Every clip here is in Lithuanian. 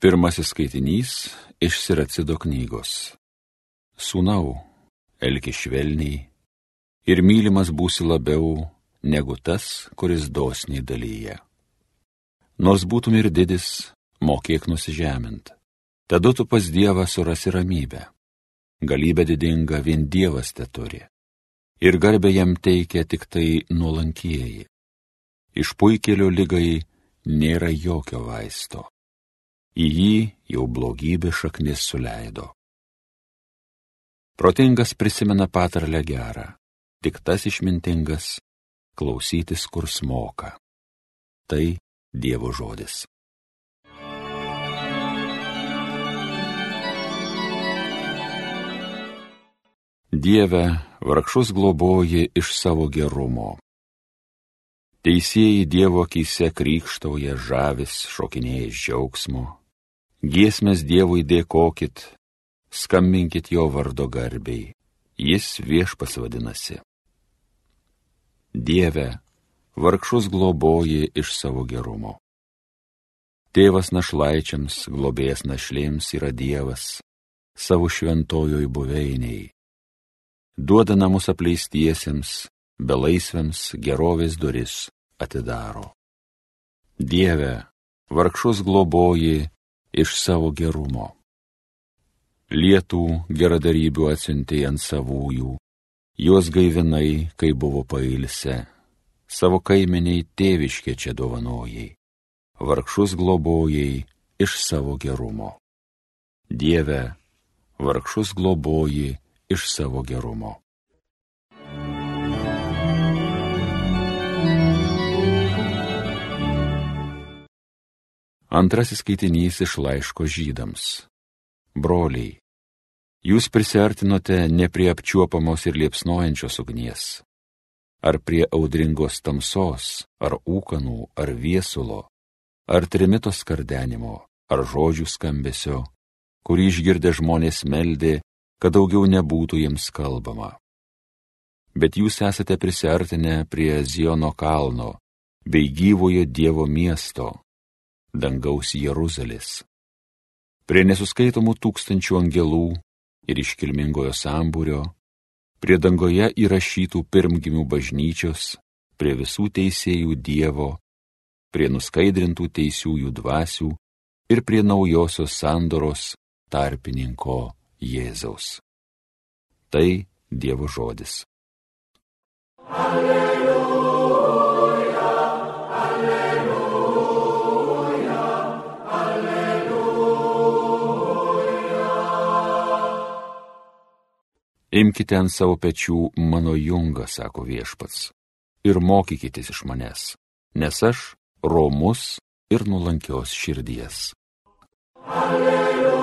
Pirmasis skaitinys iš Siracido knygos. Sūnau, elki švelniai ir mylimas būsi labiau negu tas, kuris dosniai dalyja. Nors būtum ir didis, mokėk nusižemint. Tada tu pas Dievą surasi ramybę. Galybė didinga vien Dievas te turi. Ir garbė jam teikia tik tai nuolankieji. Iš puikelio lygai nėra jokio vaisto į jį jau blogybė šaknis suleido. Protingas prisimena patarlę gerą, tik tas išmintingas klausytis, kur smoka. Tai Dievo žodis. Dieve, vargšus globoji iš savo gerumo. Teisėjai Dievo akise krikštauja žavis, šokinėja iš džiaugsmo, Giesmės Dievui dėkokit, skambinkit jo vardo garbiai, jis viešpas vadinasi. Dieve, vargšus globoji iš savo gerumo. Tėvas našlaičiams, globėjas našlėms yra Dievas, savo šventojoj buveiniai. Duoda namus apleistiesiems, belaisviams gerovės duris atidaro. Dieve, vargšus globoji iš savo gerumo. Lietų geradarybių atsiuntė ant savųjų, juos gaivinai, kai buvo pailse, savo kaimeniai tėviškė čia dovanojai, vargšus globojai iš savo gerumo. Dieve, vargšus globoji iš savo gerumo. Antrasis skaitinys iš laiško žydams. Broliai, jūs prisartinote ne prie apčiuopamos ir liepsnojančios ugnies, ar prie audringos tamsos, ar ūkanų, ar viesulo, ar trimitos kardenimo, ar žodžių skambesio, kurį išgirdę žmonės meldė, kad daugiau nebūtų jiems kalbama. Bet jūs esate prisartinę prie Ziono kalno bei gyvojo Dievo miesto, dangaus Jeruzalės. Prie nesuskaitomų tūkstančių angelų ir iškilmingojo sambūrio, prie dangoje įrašytų pirmgimių bažnyčios, prie visų teisėjų Dievo, prie nuskaidrintų teisiųjų dvasių ir prie naujosios sandoros tarpininko Jėzaus. Tai Dievo žodis. Alleluja. Imkite ant savo pečių mano jungą, sako viešpats, ir mokykitės iš manęs, nes aš romus ir nulankios širdies. Alleluja.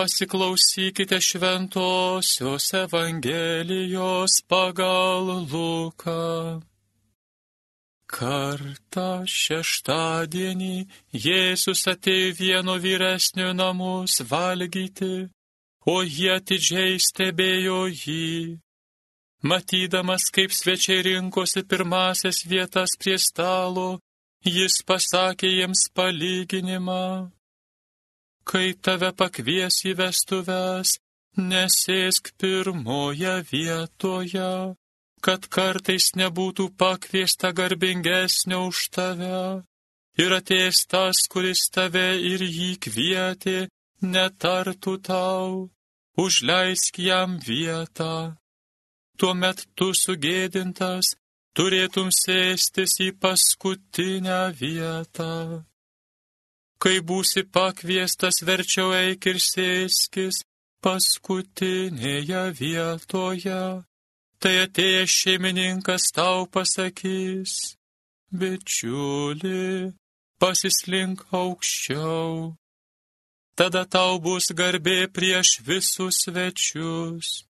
Pasiklausykite šventosios Evangelijos pagal Luką. Kartą šeštadienį Jėzus atėjo vieno vyresnio namus valgyti, o jie atidžiai stebėjo jį. Matydamas, kaip svečiai rinkosi pirmasias vietas prie stalo, jis pasakė jiems palyginimą kai tave pakvies į vestuves, nesėsk pirmoje vietoje, kad kartais nebūtų pakviesta garbingesnio už tave. Ir ateis tas, kuris tave ir jį kvietė, netartų tau, užleisk jam vietą. Tuomet tu sugėdintas turėtum sėstis į paskutinę vietą. Kai būsi pakviestas, verčiau eik ir sėskis paskutinėje vietoje. Tai atėjęs šeimininkas tau pasakys, bičiuli, pasislink aukščiau. Tada tau bus garbė prieš visus svečius.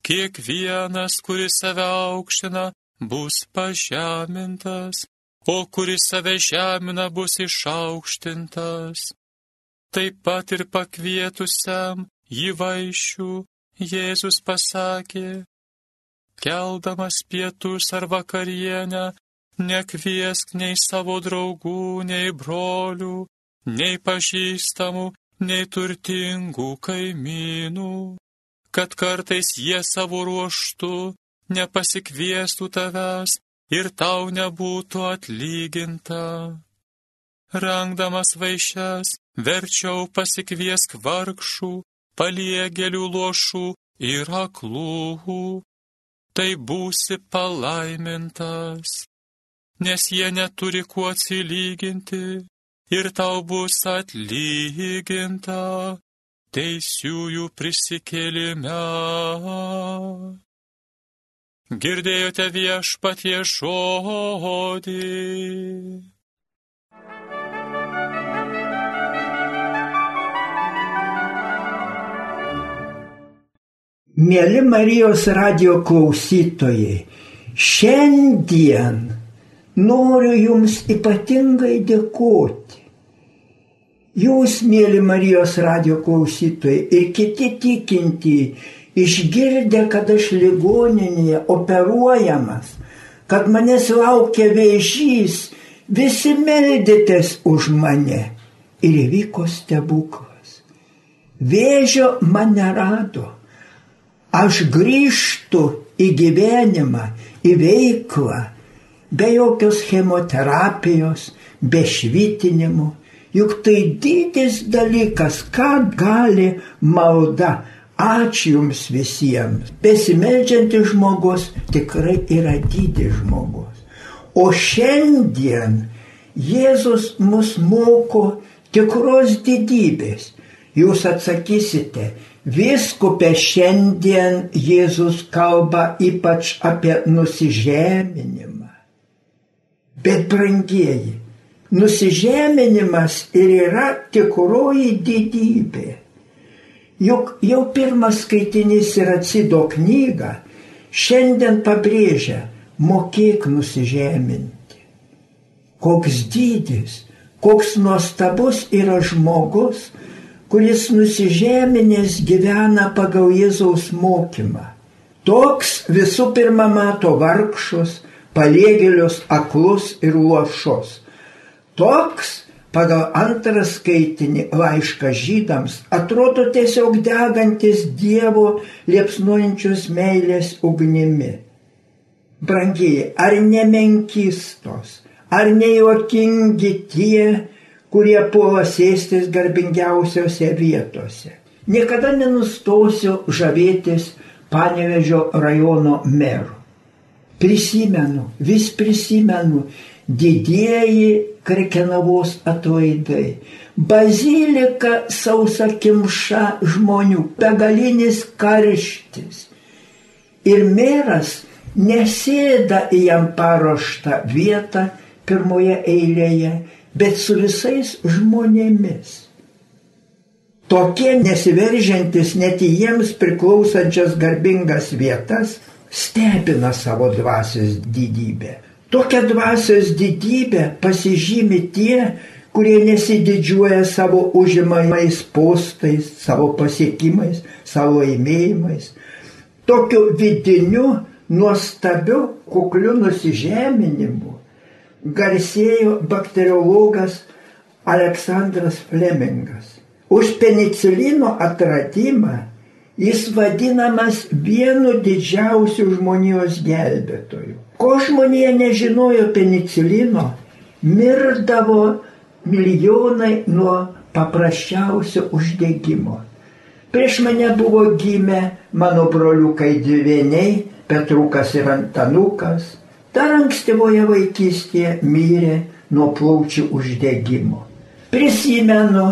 Kiekvienas, kuris save aukština, bus pažemintas, o kuris save žemina bus išaukštintas. Taip pat ir pakvietusiam į vaišių, Jėzus pasakė, keldamas pietus ar vakarienę, nekviesk nei savo draugų, nei brolių, nei pažįstamų, nei turtingų kaimynų, kad kartais jie savo ruoštų nepasikviestų tavęs ir tau nebūtų atlyginta. Rangdamas vaišes, verčiau pasikviesk vargšų, paliegėlių lošų ir aklų. Tai būsi palaimintas, nes jie neturi kuo atsilyginti ir tau bus atlyginta teisiųjų prisikėlime. Girdėjote viešpatie žodį. Mėly Marijos radio klausytojai, šiandien noriu Jums ypatingai dėkoti. Jūs, mėly Marijos radio klausytojai ir kiti tikinti, išgirdę, kad aš ligoninėje operuojamas, kad manęs laukia vėžys, visi meldėtės už mane. Ir įvyko stebuklas. Vėžio mane rado aš grįžtu į gyvenimą, į veiklą, be jokios chemoterapijos, be švitinimo. Juk tai didis dalykas, ką gali malda. Ačiū Jums visiems. Besimeldžiantis žmogus tikrai yra didis žmogus. O šiandien Jėzus mus moko tikros didybės. Jūs atsakysite, Viskupė šiandien Jėzus kalba ypač apie nusižeminimą. Bet brangieji, nusižeminimas ir yra tikroji didybė. Juk jau pirmas skaitinys yra Cido knyga, šiandien pabrėžia, mokėk nusižeminti. Koks dydis, koks nuostabus yra žmogus, kuris nusižeminęs gyvena pagal Jėzaus mokymą. Toks visų pirma mato vargšus, paliegėlius, aklus ir lošus. Toks pagal antrą skaitinį laišką žydams atrodo tiesiog degantis Dievo liepsnuojančios meilės ugnimi. Brangiai, ar nemenkistos, ar nejuokingi tie, kurie puola sėstis garbingiausiose vietose. Niekada nenustosiu žavėtis Panevežio rajono meru. Prisimenu, vis prisimenu didieji Krekenavos atlaidai, bazilika sausa kimša žmonių, begalinis karštis. Ir meras nesėda į jam paruoštą vietą pirmoje eilėje, bet su visais žmonėmis. Tokie nesiveržiantis net į jiems priklausančias garbingas vietas stebina savo dvasios didybę. Tokią dvasios didybę pasižymi tie, kurie nesididžiuoja savo užimamais postais, savo pasiekimais, savo laimėjimais. Tokiu vidiniu, nuostabiu, kukliu nusižeminimu garsėjo bakteriologas Aleksandras Flemingas. Už penicilino atradimą jis vadinamas vienu didžiausių žmonijos gelbėtojų. Ko žmonija nežinojo penicilino, mirdavo milijonai nuo paprasčiausio uždegimo. Prieš mane buvo gimę mano broliukai dvieniai, Petrukas ir Antanukas, Dar ankstyvoje vaikystėje mirė nuo plaučių uždegimo. Prisimenu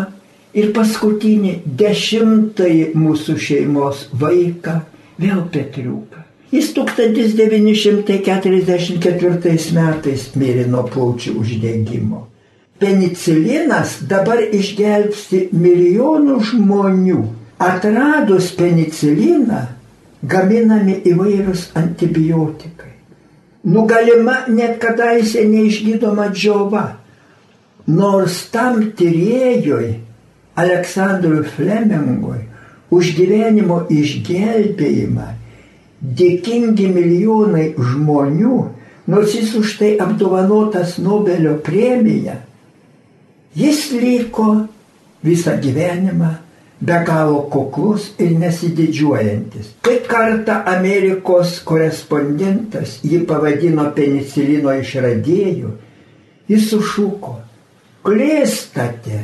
ir paskutinį dešimtąjį mūsų šeimos vaiką, vėl Petriuką. Jis 1944 metais mirė nuo plaučių uždegimo. Penicilinas dabar išgelbsti milijonų žmonių. Atradus peniciliną gaminami įvairūs antibiotikai nugalima net kadaise neišgydoma džiova. Nors tam tyriejui Aleksandrui Flemingui už gyvenimo išgelbėjimą dėkingi milijonai žmonių, nors jis už tai apdovanotas Nobelio premija, jis liko visą gyvenimą be galo kuklus ir nesididžiuojantis. Kai kartą Amerikos korespondentas jį pavadino penicilino išradėju, jis sušuko, klėstate,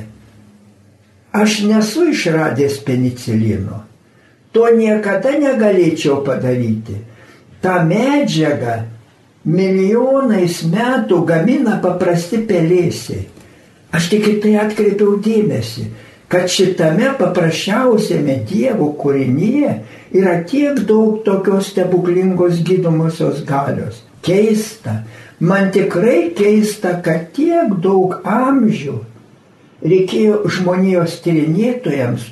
aš nesu išradęs penicilino, to niekada negalėčiau padaryti. Ta medžiaga milijonais metų gamina paprasti pelėsiai. Aš tik į tai atkreipiau dėmesį kad šitame paprasčiausiame Dievo kūrinyje yra tiek daug tokios stebuklingos gydomosios galios. Keista, man tikrai keista, kad tiek daug amžių reikėjo žmonijos tyrinėtojams,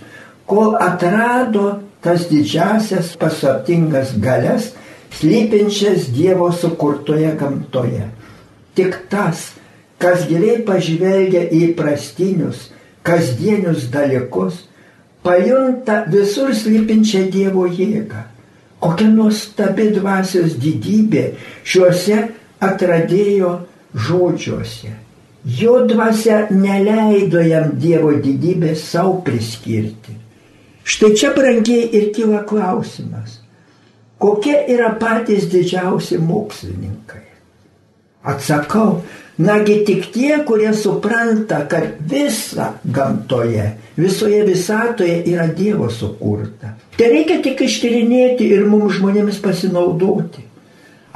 kol atrado tas didžiasias paslaptingas galias, slypinčias Dievo sukurtoje gamtoje. Tik tas, kas giliai pažvelgia į prastinius, kasdienius dalykus, pajunta visur slypinčią Dievo jėgą. Kokia nuostabi dvasios didybė šiuose atradėjo žodžiuose. Jo dvasia neleido jam Dievo didybę savo priskirti. Štai čia brangiai ir kyla klausimas, kokie yra patys didžiausi mokslininkai. Atsakau, Nagi tik tie, kurie supranta, kad visa gamtoje, visoje visatoje yra Dievo sukurta. Tai reikia tik ištyrinėti ir mums žmonėmis pasinaudoti.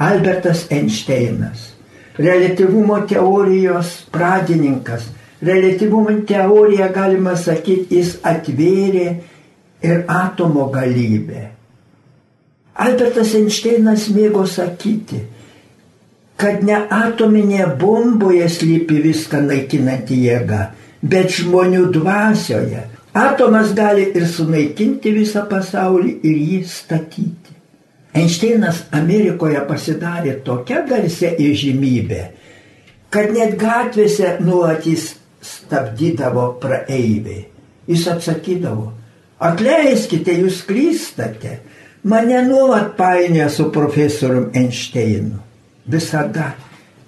Albertas Einšteinas, relativumo teorijos pradininkas, relativumo teorija, galima sakyti, jis atvėrė ir atomo galybę. Albertas Einšteinas mėgo sakyti, kad ne atominėje bomboje slypi viską naikinanti jėga, bet žmonių dvasioje. Atomas gali ir sunaikinti visą pasaulį ir jį statyti. Einšteinas Amerikoje pasidarė tokia garsia įžymybė, kad net gatvėse nuolatys stabdydavo praeiviai. Jis atsakydavo, atleiskite, jūs klystate, mane nuolat painioja su profesorium Einšteinu visada,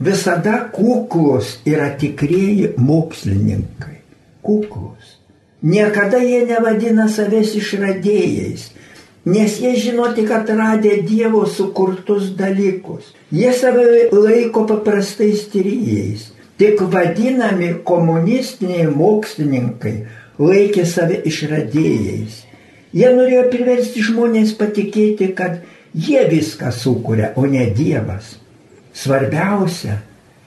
visada kuklus yra tikrieji mokslininkai. Kuklus. Niekada jie nevadina savęs išradėjais, nes jie žino tik atradę Dievo sukurtus dalykus. Jie save laiko paprastais tyrėjais. Tik vadinami komunistiniai mokslininkai laikė save išradėjais. Jie norėjo priversti žmonės patikėti, kad jie viską sukuria, o ne Dievas. Svarbiausia,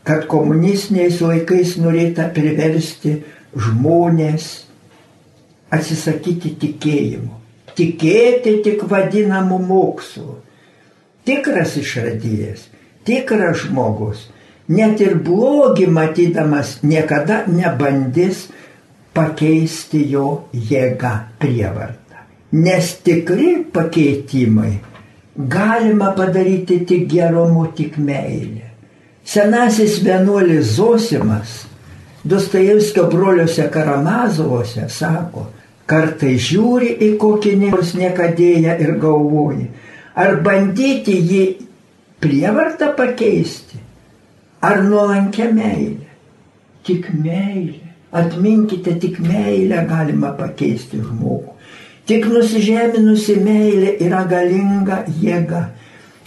kad komunistiniais laikais norėta priversti žmonės atsisakyti tikėjimo. Tikėti tik vadinamu mokslu. Tikras išradėjas, tikras žmogus, net ir blogi matydamas niekada nebandys pakeisti jo jėgą prievartą. Nes tikri pakeitimai galima padaryti tik gerumu, tik meilė. Senasis vienuolis Zosimas Dostojevskio broliuose Karamazovose sako, kartai žiūri į kokį nors niekadėją ir galvoji, ar bandyti jį prievartą pakeisti, ar nuolankę meilę. Tik meilė. Atminkite, tik meilę galima pakeisti žmogų. Tik nusižeminusi meilė yra galinga jėga.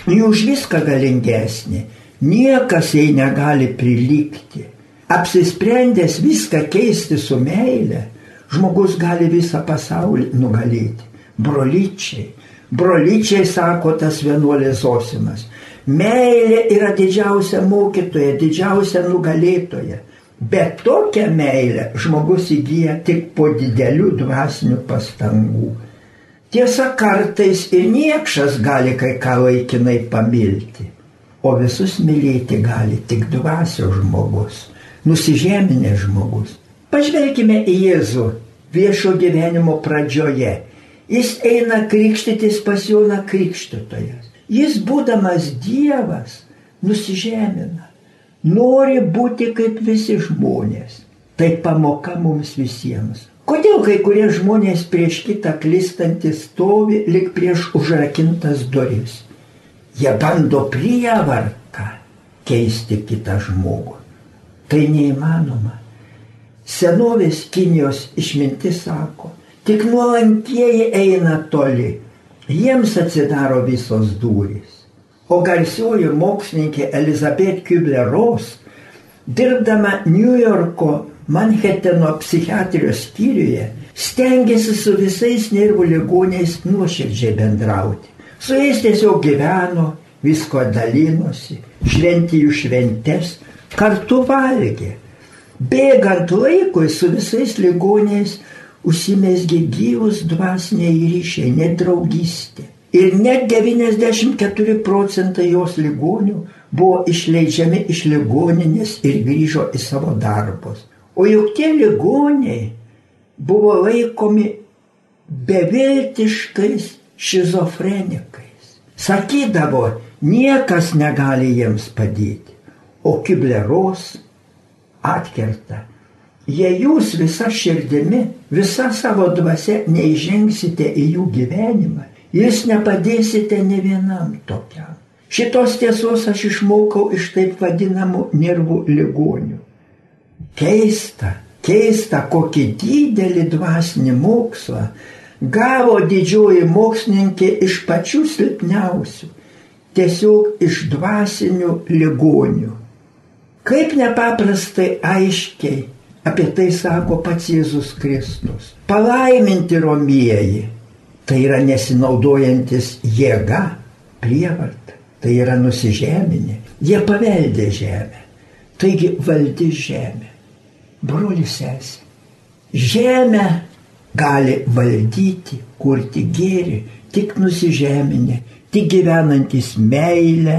Ji už viską galingesnė. Niekas jai negali prilygti. Apsisprendęs viską keisti su meilė, žmogus gali visą pasaulį nugalėti. Brolyčiai. Brolyčiai sako tas vienuolės Osimas. Meilė yra didžiausia mokytoja, didžiausia nugalėtoja. Bet tokią meilę žmogus įgyja tik po didelių dvasinių pastangų. Tiesa, kartais ir niekšas gali kai ką laikinai pamilti, o visus mylėti gali tik dvasio žmogus, nusižeminės žmogus. Pažvelkime į Jėzų viešo gyvenimo pradžioje. Jis eina krikštytis pas Joną Krikštytojas. Jis būdamas Dievas nusižemina nori būti kaip visi žmonės. Tai pamoka mums visiems. Kodėl kai kurie žmonės prieš kitą klystantį stovi lik prieš užrakintas duris? Jie bando prievarką keisti kitą žmogų. Tai neįmanoma. Senovės Kinijos išmintis sako, tik nuolankieji eina toli, jiems atsidaro visos durys. O garsioji mokslininkė Elizabeth Kubler-Ross, dirbdama New Yorko Manheteno psichiatrijos skyriuje, stengiasi su visais nervų ligoniais nuoširdžiai bendrauti. Su jais tiesiog gyveno, visko dalinosi, šventi jų šventes, kartu valgė. Bėgant laikui su visais ligoniais užsimesgė gyvus dvasiniai ryšiai, net draugystė. Ir net 94 procentai jos ligonių buvo išleidžiami iš ligoninės ir grįžo į savo darbus. O juk tie ligoniai buvo laikomi beviltiškais šizofrenikais. Sakydavo, niekas negali jiems padėti. O kibleros atkerta. Jei jūs visa širdimi, visa savo dvasia neižengsite į jų gyvenimą, jūs nepadėsite ne vienam tokiam. Šitos tiesos aš išmokau iš taip vadinamų nervų ligonių. Keista, keista, kokį didelį dvasinį mokslą gavo didžioji mokslininkė iš pačių silpniausių, tiesiog iš dvasinių ligonių. Kaip nepaprastai aiškiai apie tai sako pats Jėzus Kristus. Palaiminti romieji, tai yra nesinaudojantis jėga, prievarta, tai yra nusižeminė, jie paveldė žemę, taigi valdy žemę brolis sesė. Žemę gali valdyti, kurti gėrį, tik nusižeminę, tik gyvenantis meilę.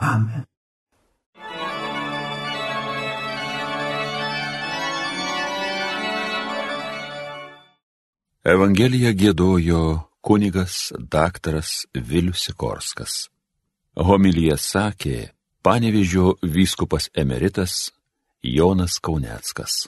Amen. Evangeliją gėdojo kunigas daktaras Vilius Sikorskas. Homilyje sakė panevižio vyskupas emeritas Jonas Kauneckas.